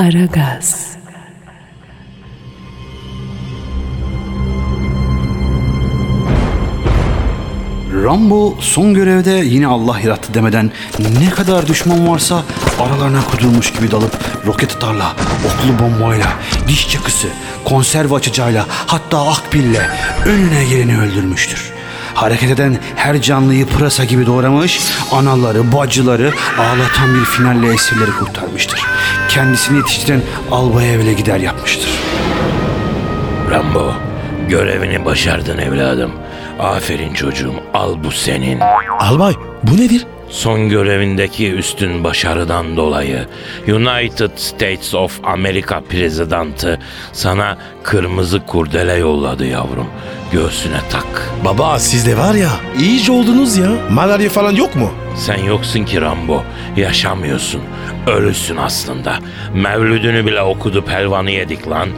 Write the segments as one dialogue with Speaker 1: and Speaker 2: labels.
Speaker 1: Aragaz.
Speaker 2: Rambo son görevde yine Allah yarattı demeden ne kadar düşman varsa aralarına kudurmuş gibi dalıp roket atarla, oklu bombayla, diş çakısı, konserve açacağıyla hatta akbille önüne geleni öldürmüştür. Hareket eden her canlıyı pırasa gibi doğramış, anaları, bacıları ağlatan bir finalle esirleri kurtarmıştır. Kendisini yetiştiren albaya bile gider yapmıştır.
Speaker 3: Rambo, görevini başardın evladım. Aferin çocuğum, al bu senin.
Speaker 4: Albay bu nedir?
Speaker 3: Son görevindeki üstün başarıdan dolayı United States of America Prezidentı sana kırmızı kurdele yolladı yavrum. Göğsüne tak.
Speaker 4: Baba siz de var ya iyice oldunuz ya. Malarya falan yok mu?
Speaker 3: Sen yoksun ki Rambo. Yaşamıyorsun. Ölüsün aslında. Mevlüdünü bile okudu pelvanı yedik lan.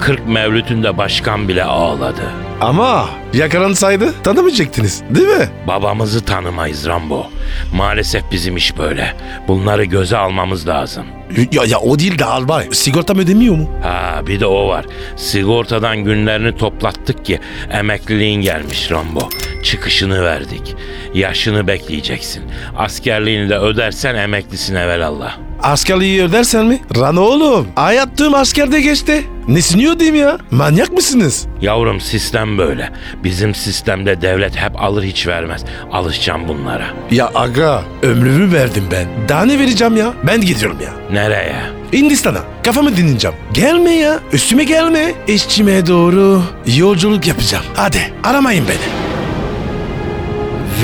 Speaker 3: 40 mevlütünde başkan bile ağladı.
Speaker 4: Ama yakalansaydı tanımayacaktınız değil mi?
Speaker 3: Babamızı tanımayız Rambo. Maalesef bizim iş böyle. Bunları göze almamız lazım.
Speaker 4: Ya, ya o değil de albay. Sigortam ödemiyor mu?
Speaker 3: Ha bir de o var. Sigortadan günlerini toplattık ki emekliliğin gelmiş Rambo. Çıkışını verdik. Yaşını bekleyeceksin. Askerliğini de ödersen emeklisin evelallah.
Speaker 4: Askerliği ödersen mi? Rana oğlum. Hayattığım askerde geçti. Nesini ödeyeyim ya? Manyak mısınız?
Speaker 3: Yavrum sistem böyle. Bizim sistemde devlet hep alır hiç vermez. Alışacağım bunlara.
Speaker 4: Ya aga ömrümü verdim ben. Daha ne vereceğim ya? Ben gidiyorum ya.
Speaker 3: Nereye?
Speaker 4: Hindistan'a. Kafamı dinleyeceğim. Gelme ya. Üstüme gelme. İşçime doğru yolculuk yapacağım. Hadi aramayın beni.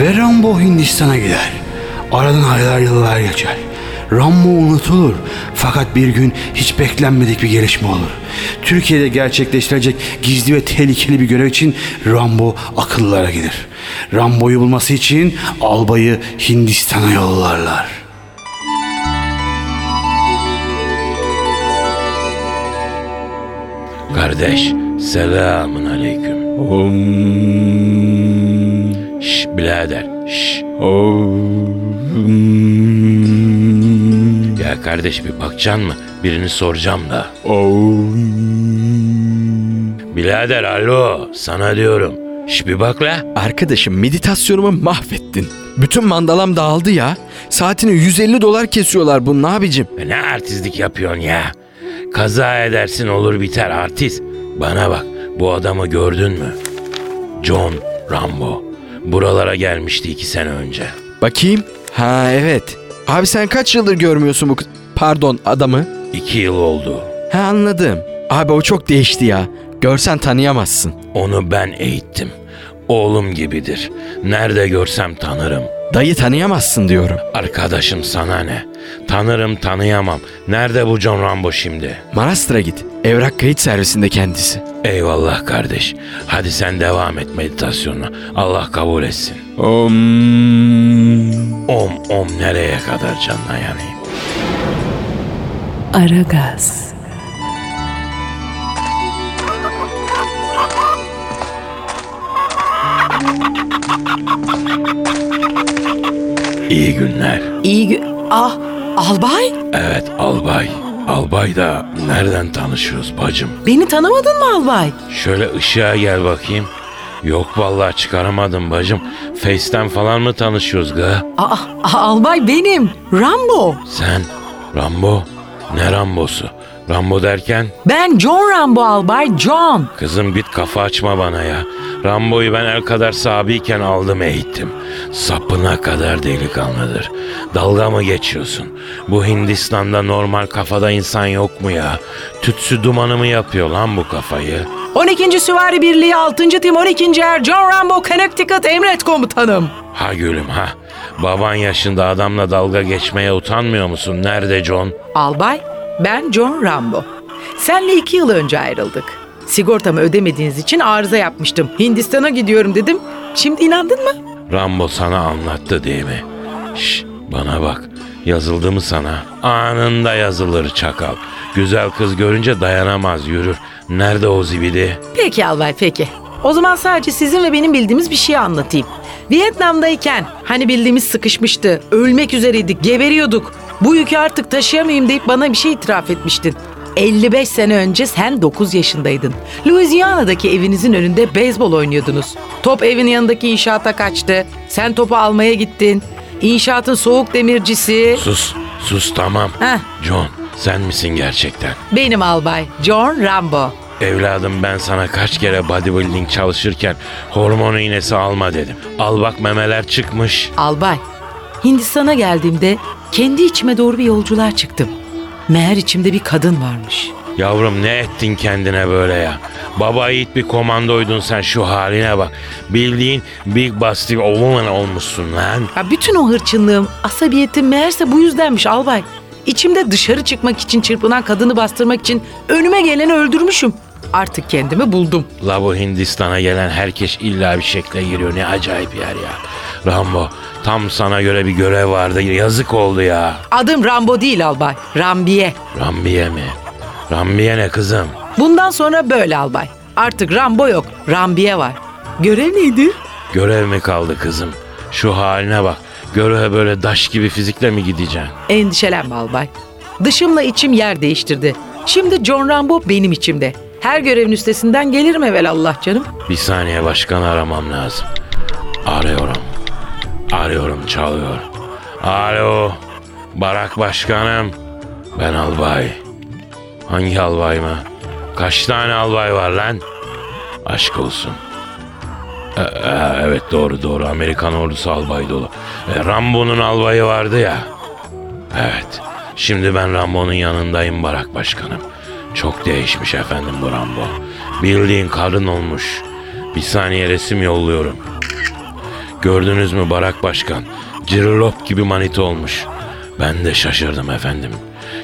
Speaker 2: Ve Rambo Hindistan'a gider. Aradan aylar yıllar geçer. Rambo unutulur. Fakat bir gün hiç beklenmedik bir gelişme olur. Türkiye'de gerçekleştirecek gizli ve tehlikeli bir görev için Rambo akıllara gelir. Rambo'yu bulması için albayı Hindistan'a yollarlar.
Speaker 3: Kardeş selamun aleyküm. Şş birader. Şş. Ya kardeş bir bakacaksın mı? Birini soracağım da. Birader alo sana diyorum. Şş bir bak la.
Speaker 5: Arkadaşım meditasyonumu mahvettin. Bütün mandalam dağıldı ya. Saatini 150 dolar kesiyorlar bunun abicim.
Speaker 3: E Ne artistlik yapıyorsun ya? Kaza edersin olur biter artist. Bana bak bu adamı gördün mü? John Rambo. Buralara gelmişti iki sene önce.
Speaker 5: Bakayım. Ha evet. Abi sen kaç yıldır görmüyorsun bu pardon adamı?
Speaker 3: İki yıl oldu.
Speaker 5: Ha anladım. Abi o çok değişti ya. Görsen tanıyamazsın.
Speaker 3: Onu ben eğittim. Oğlum gibidir. Nerede görsem tanırım.
Speaker 5: Dayı tanıyamazsın diyorum.
Speaker 3: Arkadaşım sana ne? Tanırım tanıyamam. Nerede bu John Rambo şimdi?
Speaker 5: Manastır'a git. Evrak kayıt servisinde kendisi.
Speaker 3: Eyvallah kardeş. Hadi sen devam et meditasyonuna. Allah kabul etsin.
Speaker 5: Om.
Speaker 3: Om om nereye kadar canına yanayım?
Speaker 1: Aragaz.
Speaker 3: İyi günler.
Speaker 6: İyi gü- Ah albay
Speaker 3: Evet albay. Albay da nereden tanışıyoruz bacım?
Speaker 6: beni tanımadın mı albay?
Speaker 3: Şöyle ışığa gel bakayım. Yok vallahi çıkaramadım bacım. Face'ten falan mı tanışıyoruz ga?
Speaker 6: Aa, albay benim Rambo.
Speaker 3: Sen Rambo? Ne Rambosu? Rambo derken
Speaker 6: Ben John Rambo albay John.
Speaker 3: kızım git kafa açma bana ya. Rambo'yu ben el kadar sabiyken aldım eğittim. Sapına kadar delikanlıdır. Dalga mı geçiyorsun? Bu Hindistan'da normal kafada insan yok mu ya? Tütsü dumanı mı yapıyor lan bu kafayı?
Speaker 6: 12. Süvari Birliği 6. Tim 12. Er John Rambo Connecticut Emret Komutanım.
Speaker 3: Ha gülüm ha. Baban yaşında adamla dalga geçmeye utanmıyor musun? Nerede John?
Speaker 6: Albay ben John Rambo. Senle iki yıl önce ayrıldık. Sigortamı ödemediğiniz için arıza yapmıştım. Hindistan'a gidiyorum dedim. Şimdi inandın mı?
Speaker 3: Rambo sana anlattı değil mi? Şş, bana bak. Yazıldı mı sana? Anında yazılır çakal. Güzel kız görünce dayanamaz yürür. Nerede o zibidi?
Speaker 6: Peki albay peki. O zaman sadece sizin ve benim bildiğimiz bir şeyi anlatayım. Vietnam'dayken hani bildiğimiz sıkışmıştı. Ölmek üzereydik, geberiyorduk. Bu yükü artık taşıyamayayım deyip bana bir şey itiraf etmiştin. 55 sene önce sen 9 yaşındaydın. Louisiana'daki evinizin önünde beyzbol oynuyordunuz. Top evin yanındaki inşaata kaçtı. Sen topu almaya gittin. İnşaatın soğuk demircisi.
Speaker 3: Sus, sus tamam.
Speaker 6: Heh.
Speaker 3: John, sen misin gerçekten?
Speaker 6: Benim albay John Rambo.
Speaker 3: Evladım ben sana kaç kere bodybuilding çalışırken hormon iğnesi alma dedim. Al bak memeler çıkmış.
Speaker 6: Albay, Hindistan'a geldiğimde kendi içime doğru bir yolculuğa çıktım. Meğer içimde bir kadın varmış.
Speaker 3: Yavrum ne ettin kendine böyle ya? Baba yiğit bir komandoydun sen şu haline bak. Bildiğin Big Basti Woman olmuşsun lan.
Speaker 6: Ya bütün o hırçınlığım, asabiyetim meğerse bu yüzdenmiş albay. İçimde dışarı çıkmak için çırpınan kadını bastırmak için önüme geleni öldürmüşüm. Artık kendimi buldum.
Speaker 3: La bu Hindistan'a gelen herkes illa bir şekle giriyor. Ne acayip yer ya. Rambo tam sana göre bir görev vardı. Yazık oldu ya.
Speaker 6: Adım Rambo değil albay, Rambiye.
Speaker 3: Rambiye mi? Rambiye ne kızım?
Speaker 6: Bundan sonra böyle albay. Artık Rambo yok, Rambiye var. Görev neydi?
Speaker 3: Görev mi kaldı kızım? Şu haline bak. Göreve böyle daş gibi fizikle mi gideceksin?
Speaker 6: Endişelenme albay. Dışımla içim yer değiştirdi. Şimdi John Rambo benim içimde. Her görevin üstesinden gelirim evvelallah canım.
Speaker 3: Bir saniye başkanı aramam lazım. Arıyorum. Arıyorum çalıyor. Alo. Barak başkanım. Ben albay. Hangi albay mı? Kaç tane albay var lan? Aşk olsun. Ee, e, evet doğru doğru Amerikan ordusu albay dolu. E, Rambo'nun albayı vardı ya. Evet. Şimdi ben Rambo'nun yanındayım Barak Başkanım. Çok değişmiş efendim bu Rambo. Bildiğin karın olmuş. Bir saniye resim yolluyorum. Gördünüz mü Barak Başkan? Cirlop gibi manita olmuş. Ben de şaşırdım efendim.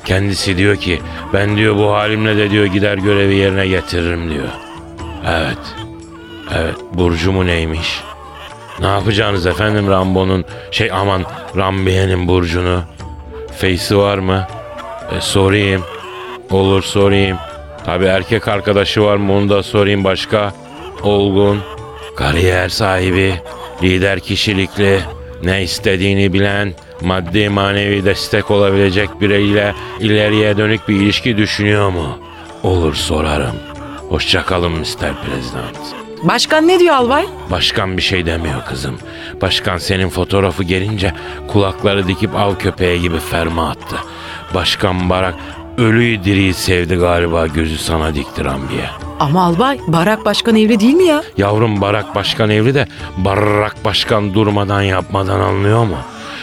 Speaker 3: Kendisi diyor ki ben diyor bu halimle de diyor gider görevi yerine getiririm diyor. Evet. Evet burcumu neymiş? Ne yapacaksınız efendim Rambo'nun şey aman Rambiye'nin burcunu? Face'i var mı? E, sorayım. Olur sorayım. Tabi erkek arkadaşı var mı onu da sorayım başka. Olgun, kariyer sahibi, lider kişilikli, ne istediğini bilen, maddi manevi destek olabilecek biriyle ileriye dönük bir ilişki düşünüyor mu? Olur sorarım. Hoşçakalın Mr. President.
Speaker 6: Başkan ne diyor albay?
Speaker 3: Başkan bir şey demiyor kızım. Başkan senin fotoğrafı gelince kulakları dikip av köpeği gibi ferma attı. Başkan Barak ölüyü diriyi sevdi galiba gözü sana dikti Rambiye.
Speaker 6: Ama albay Barak Başkan evli değil mi ya?
Speaker 3: Yavrum Barak Başkan evli de Barak Başkan durmadan yapmadan anlıyor mu?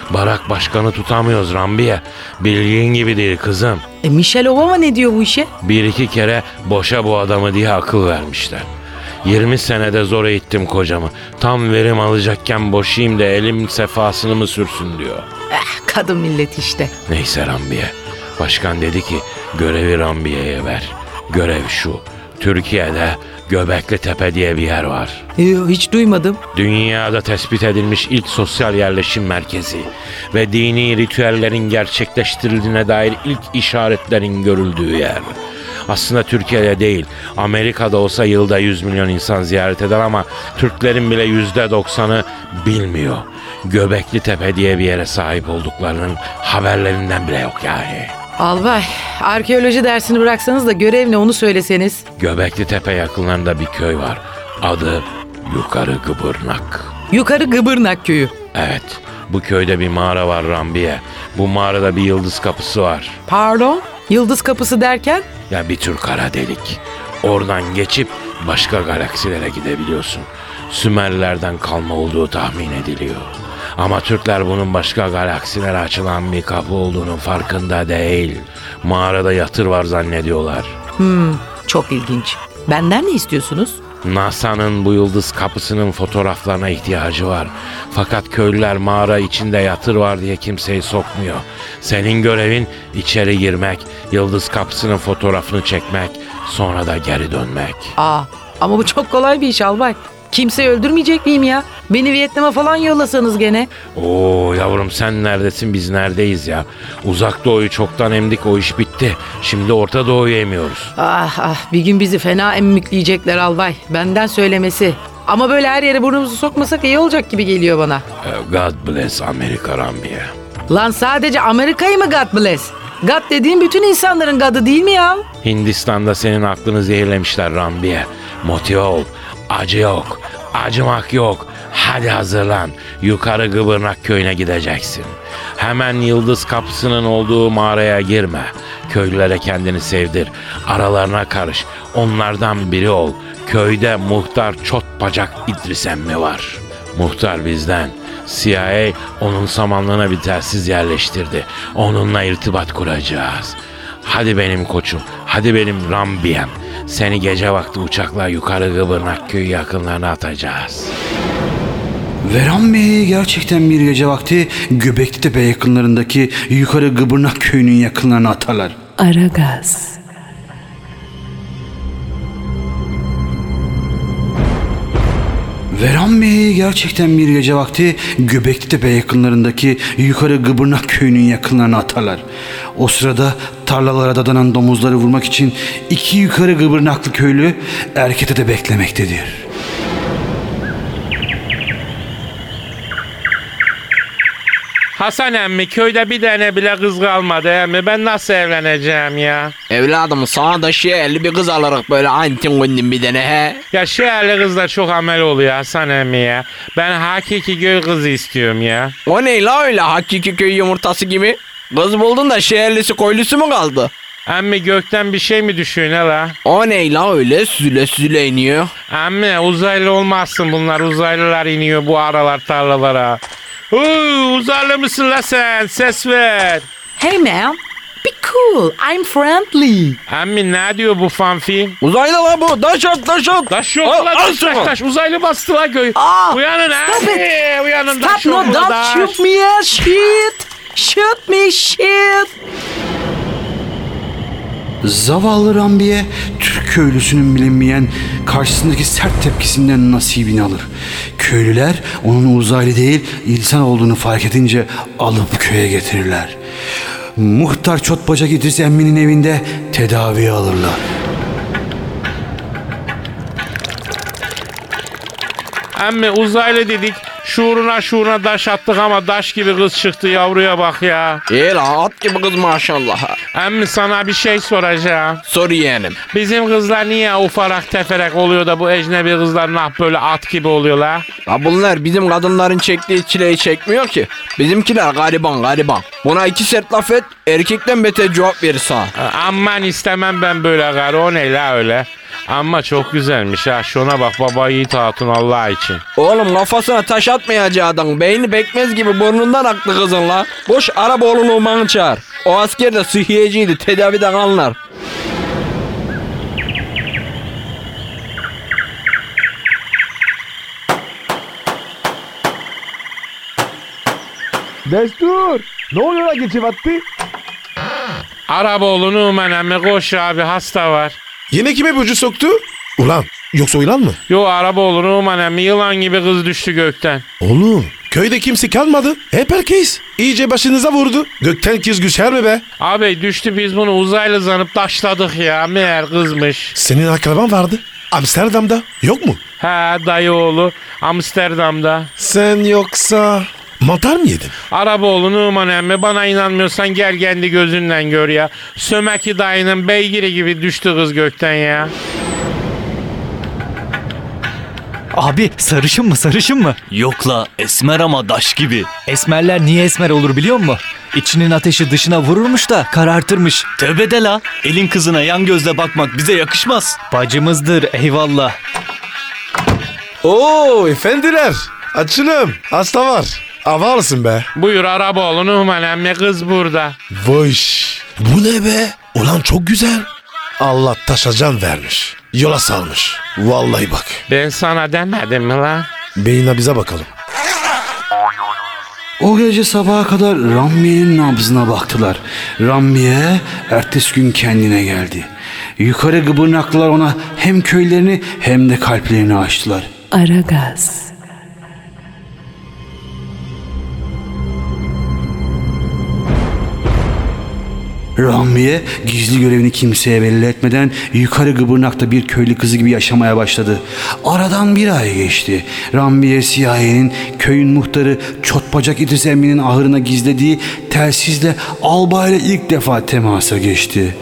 Speaker 3: Barak Başkan'ı tutamıyoruz Rambiye. Bildiğin gibi değil kızım.
Speaker 6: E Michelle Obama ne diyor bu işe?
Speaker 3: Bir iki kere boşa bu adamı diye akıl vermişler. 20 senede zor eğittim kocamı. Tam verim alacakken boşayım da elim sefasını mı sürsün diyor.
Speaker 6: Eh, kadın millet işte.
Speaker 3: Neyse Rambiye. Başkan dedi ki görevi Rambiye'ye ver. Görev şu. Türkiye'de Göbekli Tepe diye bir yer var.
Speaker 6: Yo, hiç duymadım.
Speaker 3: Dünyada tespit edilmiş ilk sosyal yerleşim merkezi ve dini ritüellerin gerçekleştirildiğine dair ilk işaretlerin görüldüğü yer. Aslında Türkiye'de değil, Amerika'da olsa yılda 100 milyon insan ziyaret eder ama Türklerin bile yüzde doksanı bilmiyor. Göbekli Tepe diye bir yere sahip olduklarının haberlerinden bile yok yani.
Speaker 6: Albay, arkeoloji dersini bıraksanız da görev ne onu söyleseniz.
Speaker 3: Göbekli Tepe yakınlarında bir köy var. Adı Yukarı Gıbırnak.
Speaker 6: Yukarı Gıbırnak köyü.
Speaker 3: Evet, bu köyde bir mağara var Rambiye. Bu mağarada bir yıldız kapısı var.
Speaker 6: Pardon? Yıldız kapısı derken?
Speaker 3: Ya bir tür kara delik. Oradan geçip başka galaksilere gidebiliyorsun. Sümerlerden kalma olduğu tahmin ediliyor. Ama Türkler bunun başka galaksilere açılan bir kapı olduğunun farkında değil. Mağarada yatır var zannediyorlar.
Speaker 6: Çok ilginç. Benden ne istiyorsunuz?
Speaker 3: NASA'nın bu yıldız kapısının fotoğraflarına ihtiyacı var. Fakat köylüler mağara içinde yatır var diye kimseyi sokmuyor. Senin görevin içeri girmek, yıldız kapısının fotoğrafını çekmek, sonra da geri dönmek.
Speaker 6: Aa, ama bu çok kolay bir iş albay. Kimseyi öldürmeyecek miyim ya? Beni Vietnam'a falan yollasanız gene.
Speaker 3: Oo yavrum sen neredesin biz neredeyiz ya? Uzak doğuyu çoktan emdik o iş bitti. Şimdi Orta Doğu'yu emiyoruz.
Speaker 6: Ah ah bir gün bizi fena emmikleyecekler albay. Benden söylemesi. Ama böyle her yere burnumuzu sokmasak iyi olacak gibi geliyor bana.
Speaker 3: Eh, God bless Amerika Rambiye.
Speaker 6: Lan sadece Amerika'yı mı God bless? God dediğin bütün insanların God'ı değil mi ya?
Speaker 7: Hindistan'da senin aklını zehirlemişler Rambiye. Motive ol. Acı yok. Acımak yok. Hadi hazırlan. Yukarı Gıbırnak köyüne gideceksin. Hemen Yıldız Kapısı'nın olduğu mağaraya girme. Köylülere kendini sevdir. Aralarına karış. Onlardan biri ol. Köyde muhtar çot bacak İdris emmi var. Muhtar bizden. CIA onun samanlığına bir telsiz yerleştirdi. Onunla irtibat kuracağız. Hadi benim koçum, hadi benim Rambiyem. Seni gece vakti uçakla yukarı Gıbırnak köyü yakınlarına atacağız.
Speaker 2: Veran Bey gerçekten bir gece vakti Göbekli Tepe yakınlarındaki yukarı Gıbırnak köyünün yakınlarına atarlar.
Speaker 1: Aragaz,
Speaker 2: Veran Bey gerçekten bir gece vakti Göbekli Tepe yakınlarındaki yukarı Gıbırnak köyünün yakınlarına atarlar. O sırada tarlalara dadanan domuzları vurmak için iki yukarı Gıbırnaklı köylü erkete de beklemektedir.
Speaker 7: Hasan emmi köyde bir tane bile kız kalmadı emmi. Ben nasıl evleneceğim ya?
Speaker 5: Evladım sana da şehirli bir kız alarak böyle antin gündüm bir tane he.
Speaker 7: Ya şehirli kızlar çok amel oluyor Hasan emmi ya. Ben hakiki göl kızı istiyorum ya.
Speaker 5: O ne la öyle hakiki köy yumurtası gibi? Kız buldun da şehirlisi koylusu mu kaldı?
Speaker 7: Emmi gökten bir şey mi düşüyor ne la?
Speaker 5: O ne la öyle süle süle iniyor.
Speaker 7: Emmi uzaylı olmazsın bunlar. Uzaylılar iniyor bu aralar tarlalara. Huu, uzaylı mısın la sen? Ses ver.
Speaker 6: Hey man, be cool, I'm friendly.
Speaker 7: Emmi ne diyor bu fanfi?
Speaker 5: Uzaylı la bu daş at daş at.
Speaker 7: Taş yok
Speaker 5: Al,
Speaker 7: la
Speaker 5: al
Speaker 7: taş
Speaker 5: şunu.
Speaker 7: taş taş. Uzaylı bastı la göğü.
Speaker 6: Aa,
Speaker 7: Uyanın
Speaker 6: stop
Speaker 7: emmi. Uyanın
Speaker 6: Stop,
Speaker 7: taş
Speaker 6: no,
Speaker 7: yok
Speaker 6: don't shoot me, shit. Shoot me, shit.
Speaker 2: Zavallı Rambiye Türk köylüsünün bilinmeyen karşısındaki sert tepkisinden nasibini alır. Köylüler onun uzaylı değil insan olduğunu fark edince alıp köye getirirler. Muhtar Çotbacak İdris Emmi'nin evinde tedavi alırlar.
Speaker 7: Emmi uzaylı dedik. Şuuruna şuuruna taş attık ama taş gibi kız çıktı yavruya bak ya.
Speaker 5: İyi la at gibi kız maşallah.
Speaker 7: Emmi sana bir şey soracağım.
Speaker 5: Sor yeğenim.
Speaker 7: Bizim kızlar niye ufarak teferek oluyor da bu ecnebi kızlar nah böyle at gibi oluyorlar?
Speaker 5: Ya bunlar bizim kadınların çektiği çileyi çekmiyor ki. Bizimkiler gariban gariban. Buna iki sert laf et erkekten beter cevap verir sana.
Speaker 7: Aman istemem ben böyle karı o ne la öyle. Ama çok güzelmiş ha şuna bak baba yiğit hatun Allah için.
Speaker 5: Oğlum kafasına taş atmayacaksın. Beyni bekmez gibi burnundan aktı kızın la. Boş araba oğlunu umanı çağır. O asker de sıhhiyeciydi tedaviden anlar.
Speaker 4: Destur. Ne oluyor la gece vakti?
Speaker 7: Araboğlu Numan emmi koş abi hasta var.
Speaker 4: Yine kime bucu soktu? Ulan yoksa oylan mı?
Speaker 7: Yo Araboğlu Numan emmi yılan gibi kız düştü gökten.
Speaker 4: Oğlum köyde kimse kalmadı. Hep herkes. İyice başınıza vurdu. Gökten kız düşer mi be?
Speaker 7: Abi düştü biz bunu uzaylı zanıp taşladık ya meğer kızmış.
Speaker 4: Senin akraban vardı. Amsterdam'da. Yok mu?
Speaker 7: Ha dayı oğlu Amsterdam'da.
Speaker 4: Sen yoksa mantar mı yedin?
Speaker 7: Araboğlu Numan emmi bana inanmıyorsan gel kendi gözünden gör ya. Sömeki dayının beygiri gibi düştü kız gökten ya.
Speaker 8: Abi sarışın mı sarışın mı?
Speaker 9: Yok la esmer ama daş gibi.
Speaker 8: Esmerler niye esmer olur biliyor musun? İçinin ateşi dışına vururmuş da karartırmış.
Speaker 9: Tövbe de la. Elin kızına yan gözle bakmak bize yakışmaz.
Speaker 8: Bacımızdır eyvallah.
Speaker 4: Oo efendiler. Açılım. Hasta var. Havalısın be.
Speaker 7: Buyur Araboğlu Numan emmi kız burada.
Speaker 4: Vış. Bu ne be? Ulan çok güzel. Allah taşa can vermiş. Yola salmış. Vallahi bak.
Speaker 7: Ben sana demedim mi lan?
Speaker 4: Beyine bize bakalım.
Speaker 2: O gece sabaha kadar Rammiye'nin nabzına baktılar. Rammiye ertesi gün kendine geldi. Yukarı gıbırnaklılar ona hem köylerini hem de kalplerini açtılar.
Speaker 1: Aragaz,
Speaker 2: Rambiye gizli görevini kimseye belli etmeden yukarı Gıbırnak'ta bir köylü kızı gibi yaşamaya başladı. Aradan bir ay geçti. Rambiye CIA'nin köyün muhtarı Çotbacak İdris Emmi'nin ahırına gizlediği telsizle albayla ilk defa temasa geçti.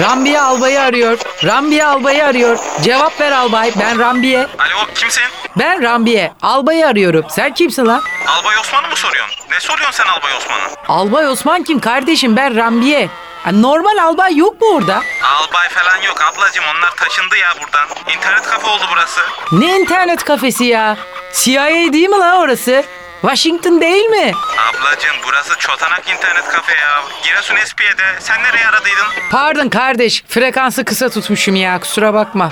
Speaker 6: Rambiye albayı arıyor. Rambiye albayı arıyor. Cevap ver albay. Ben Rambiye.
Speaker 10: Alo kimsin?
Speaker 6: Ben Rambiye. Albayı arıyorum. Sen kimsin lan?
Speaker 10: Albay Osman'ı mı soruyorsun? Ne soruyorsun sen Albay Osman'ı?
Speaker 6: Albay Osman kim kardeşim? Ben Rambiye. Normal albay yok mu orada?
Speaker 10: Albay falan yok ablacığım onlar taşındı ya buradan. İnternet kafe oldu burası.
Speaker 6: Ne internet kafesi ya? CIA değil mi lan orası? Washington değil mi?
Speaker 10: Ablacığım burası çotanak internet kafe ya. Giresun Espiye'de. Sen nereye aradıydın?
Speaker 6: Pardon kardeş. Frekansı kısa tutmuşum ya. Kusura bakma.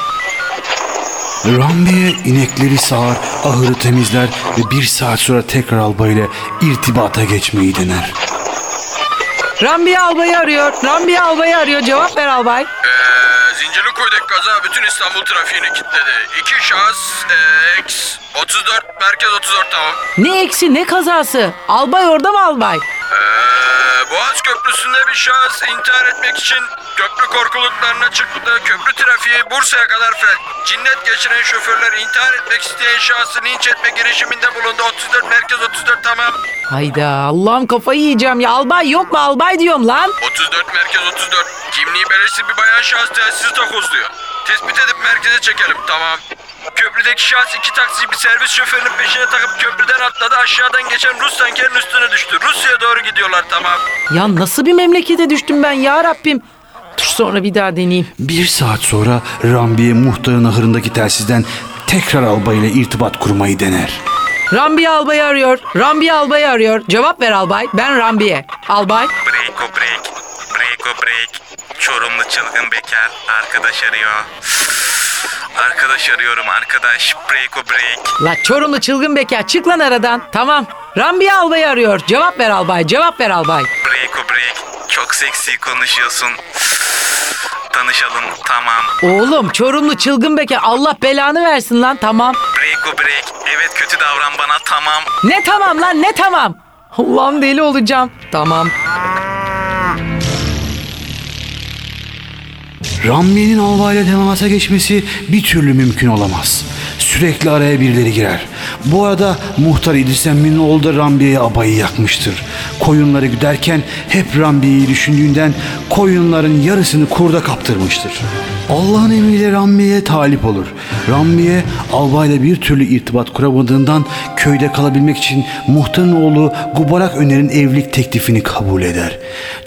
Speaker 2: Rambiye inekleri sağar, ahırı temizler ve bir saat sonra tekrar albayla irtibata geçmeyi dener.
Speaker 6: Rambiye albayı arıyor. Rambiye albayı arıyor. Cevap ver albay.
Speaker 5: Ee, Zincirlikuyu'daki kaza bütün İstanbul trafiğini kilitledi. İki şahıs e, X 34 merkez 34 tamam.
Speaker 6: Ne eksi ne kazası? Albay orada mı albay?
Speaker 5: Ee, Boğaz Köprüsü'nde bir şahıs intihar etmek için köprü korkuluklarına çıktı. Köprü trafiği Bursa'ya kadar fel. Cinnet geçiren şoförler intihar etmek isteyen şahsı linç etme girişiminde bulundu. 34 merkez 34 tamam.
Speaker 6: Hayda Allah'ım kafayı yiyeceğim ya. Albay yok mu albay diyorum lan.
Speaker 5: 34 merkez 34. Kimliği belirsiz bir bayan şahıs telsizi takozluyor. Tespit edip merkeze çekelim tamam. Köprüdeki şahıs iki taksi bir servis şoförünün peşine takıp köprüden atladı. Aşağıdan geçen Rus tankerin üstüne düştü. Rusya'ya doğru gidiyorlar tamam.
Speaker 6: Ya nasıl bir memlekete düştüm ben ya Rabbim. Sonra bir daha deneyeyim.
Speaker 2: Bir saat sonra Rambiye muhtarın ahırındaki telsizden tekrar albayla irtibat kurmayı dener.
Speaker 6: Rambiye albayı arıyor. Rambiye albayı arıyor. Cevap ver albay. Ben Rambiye. Albay.
Speaker 10: Breako break. Breako break. Çorumlu çılgın bekar. Arkadaş arıyor. Arkadaş arıyorum arkadaş. Breako break.
Speaker 6: La Çorumlu çılgın bekar çık lan aradan. Tamam. Rambiye albayı arıyor. Cevap ver albay. Cevap ver albay.
Speaker 10: Breako break. Çok seksi konuşuyorsun. Tanışalım tamam.
Speaker 6: Oğlum Çorumlu çılgın bekar Allah belanı versin lan tamam.
Speaker 10: Breako break. Evet kötü davran bana tamam.
Speaker 6: Ne tamam lan ne tamam. Allah'ım deli olacağım. Tamam.
Speaker 2: Rambiye'nin albayla temasa geçmesi bir türlü mümkün olamaz. Sürekli araya birileri girer. Bu arada muhtar İdris Emmi'nin oğlu da Rambiye'ye abayı yakmıştır. Koyunları güderken hep Rambiye'yi düşündüğünden koyunların yarısını kurda kaptırmıştır. Allah'ın emriyle Rambiye'ye talip olur. Rambiye albayla bir türlü irtibat kuramadığından köyde kalabilmek için muhtarın oğlu Gubarak Öner'in evlilik teklifini kabul eder.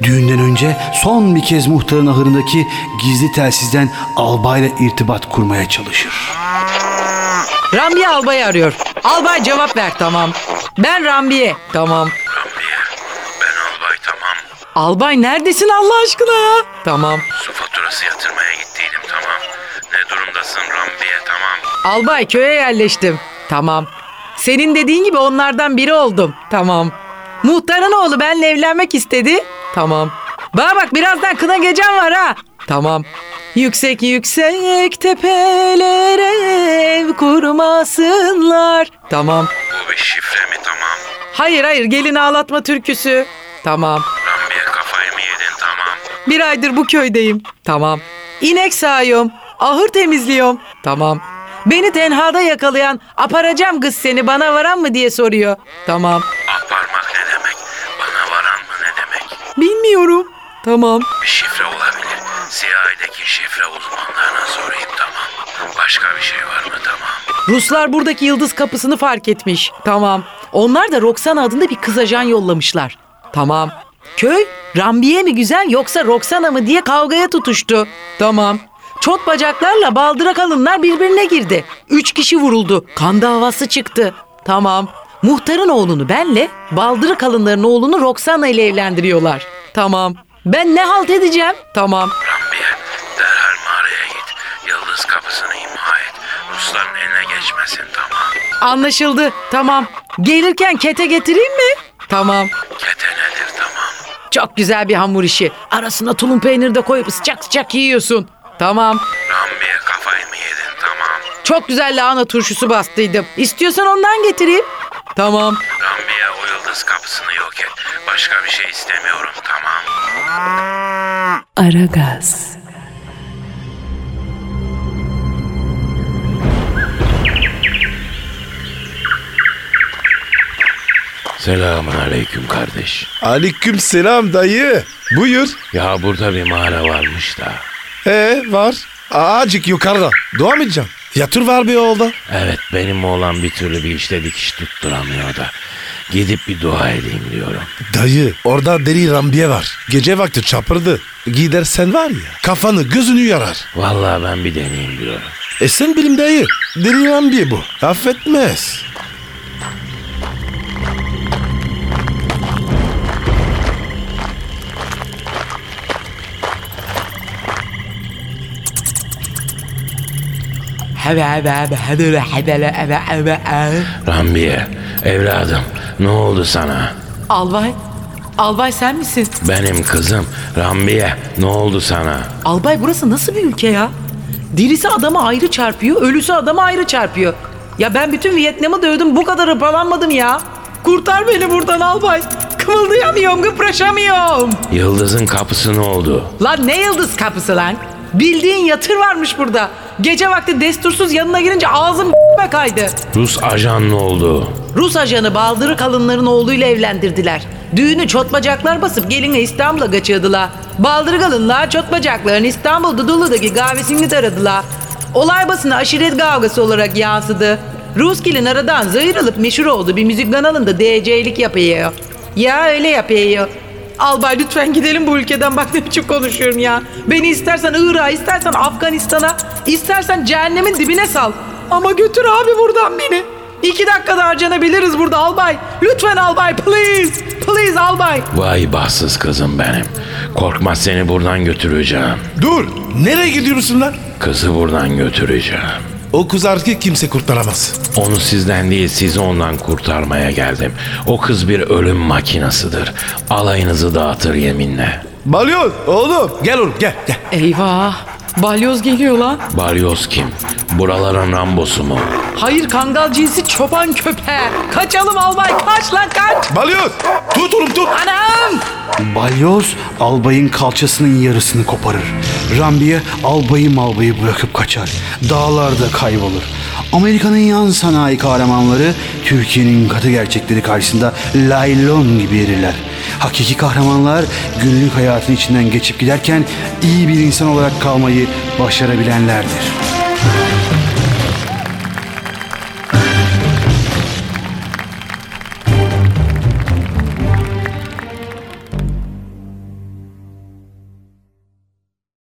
Speaker 2: Düğünden önce son bir kez muhtarın ahırındaki gizli telsizden albayla irtibat kurmaya çalışır.
Speaker 6: Rambiye albayı arıyor. Albay cevap ver tamam. Ben Rambiye. Tamam.
Speaker 3: Rambiye ben albay tamam.
Speaker 6: Albay neredesin Allah aşkına ya? Tamam.
Speaker 3: Su faturası yatırmaya gittiydim tamam. Ne durumdasın Rambiye tamam.
Speaker 6: Albay köye yerleştim. Tamam. Senin dediğin gibi onlardan biri oldum. Tamam. Muhtarın oğlu benimle evlenmek istedi. Tamam. Bana bak birazdan kına gecem var ha. Tamam. Yüksek yüksek tepelere ev kurmasınlar. Tamam.
Speaker 3: Bu bir şifre mi tamam.
Speaker 6: Hayır hayır gelin ağlatma türküsü. Tamam.
Speaker 3: Rambiye kafayı mı yedin tamam.
Speaker 6: Bir aydır bu köydeyim. Tamam. İnek sağıyorum. Ahır temizliyorum. Tamam. Beni tenhada yakalayan aparacağım kız seni bana varan mı diye soruyor. Tamam.
Speaker 3: Aparmak ne demek? Bana varan mı ne demek?
Speaker 6: Bilmiyorum. Tamam.
Speaker 3: Bir şifre olabilir. CIA'deki şifre uzmanlarına sorayım tamam. Başka bir şey var mı tamam.
Speaker 6: Ruslar buradaki yıldız kapısını fark etmiş. Tamam. Onlar da Roxana adında bir kız ajan yollamışlar. Tamam. Köy Rambiye mi güzel yoksa Roxana mı diye kavgaya tutuştu. Tamam. Çot bacaklarla baldıra kalınlar birbirine girdi. Üç kişi vuruldu. Kan davası çıktı. Tamam. Muhtarın oğlunu benle, baldırı kalınların oğlunu Roxana ile evlendiriyorlar. Tamam. Ben ne halt edeceğim? Tamam.
Speaker 3: Geçmesin tamam.
Speaker 6: Anlaşıldı. Tamam. Gelirken kete getireyim mi? Tamam.
Speaker 3: Kete nedir tamam.
Speaker 6: Çok güzel bir hamur işi. Arasına tulum peyniri de koyup sıcak sıcak yiyorsun. Tamam.
Speaker 3: Rambiye kafayı mı yedin tamam.
Speaker 6: Çok güzel lahana turşusu bastıydım. İstiyorsan ondan getireyim. Tamam.
Speaker 3: Rambiye o yıldız kapısını yok et. Başka bir şey istemiyorum tamam.
Speaker 1: Aragaz,
Speaker 3: Selamun aleyküm kardeş.
Speaker 4: Aleyküm selam dayı. Buyur.
Speaker 3: Ya burada bir mağara varmış da.
Speaker 4: Ee var. Acık yukarıda. Dua mı edeceğim? Yatır var bir yolda.
Speaker 3: Evet benim oğlan bir türlü bir işte dikiş tutturamıyor da. Gidip bir dua edeyim diyorum.
Speaker 4: Dayı orada deli rambiye var. Gece vakti çapırdı. Gidersen var ya kafanı gözünü yarar.
Speaker 3: Vallahi ben bir deneyeyim diyorum.
Speaker 4: E sen bilim dayı. Deli rambiye bu. Affetmez.
Speaker 3: Rambiye evladım ne oldu sana?
Speaker 6: Albay. Albay sen misin?
Speaker 3: Benim kızım Rambiye ne oldu sana?
Speaker 6: Albay burası nasıl bir ülke ya? Dirisi adama ayrı çarpıyor, ölüsü adama ayrı çarpıyor. Ya ben bütün Vietnam'ı dövdüm bu kadar hırpalanmadım ya. Kurtar beni buradan albay. Kımıldayamıyorum, kıpraşamıyorum.
Speaker 3: Yıldızın kapısı ne oldu?
Speaker 6: Lan ne yıldız kapısı lan? Bildiğin yatır varmış burada. Gece vakti destursuz yanına girince ağzım kaydı.
Speaker 3: Rus ajan ne oldu?
Speaker 6: Rus ajanı baldırı kalınların oğluyla evlendirdiler. Düğünü çotbacaklar basıp geline İstanbul'a kaçırdılar. Baldırı kalınlar çotbacakların İstanbul Dudullu'daki kahvesini taradılar. Olay basına aşiret kavgası olarak yansıdı. Rus gelin aradan zayırılıp meşhur oldu bir müzik kanalında DJ'lik yapıyor. Ya öyle yapıyor. Albay lütfen gidelim bu ülkeden bak ne biçim konuşuyorum ya. Beni istersen Irak'a, istersen Afganistan'a, istersen cehennemin dibine sal. Ama götür abi buradan beni. İki dakikada harcanabiliriz burada albay. Lütfen albay please. Please albay.
Speaker 3: Vay bahtsız kızım benim. Korkma seni buradan götüreceğim.
Speaker 4: Dur. Nereye gidiyorsun lan?
Speaker 3: Kızı buradan götüreceğim.
Speaker 4: O kız erkek kimse kurtaramaz.
Speaker 3: Onu sizden değil sizi ondan kurtarmaya geldim. O kız bir ölüm makinasıdır. Alayınızı dağıtır yeminle.
Speaker 4: Balyoz oğlum gel oğlum gel gel.
Speaker 6: Eyvah. Balyoz geliyor lan.
Speaker 3: Balyoz kim? Buraların Rambosu mu?
Speaker 6: Hayır kangal cinsi çoban köpeği. Kaçalım albay kaç lan kaç.
Speaker 4: Balyoz tut oğlum tut.
Speaker 6: Anam.
Speaker 2: Balyoz albayın kalçasının yarısını koparır. Rambiye albayı malbayı bırakıp kaçar. Dağlarda kaybolur. Amerika'nın yan sanayi kahramanları Türkiye'nin katı gerçekleri karşısında laylon gibi erirler. Hakiki kahramanlar günlük hayatın içinden geçip giderken iyi bir insan olarak kalmayı başarabilenlerdir.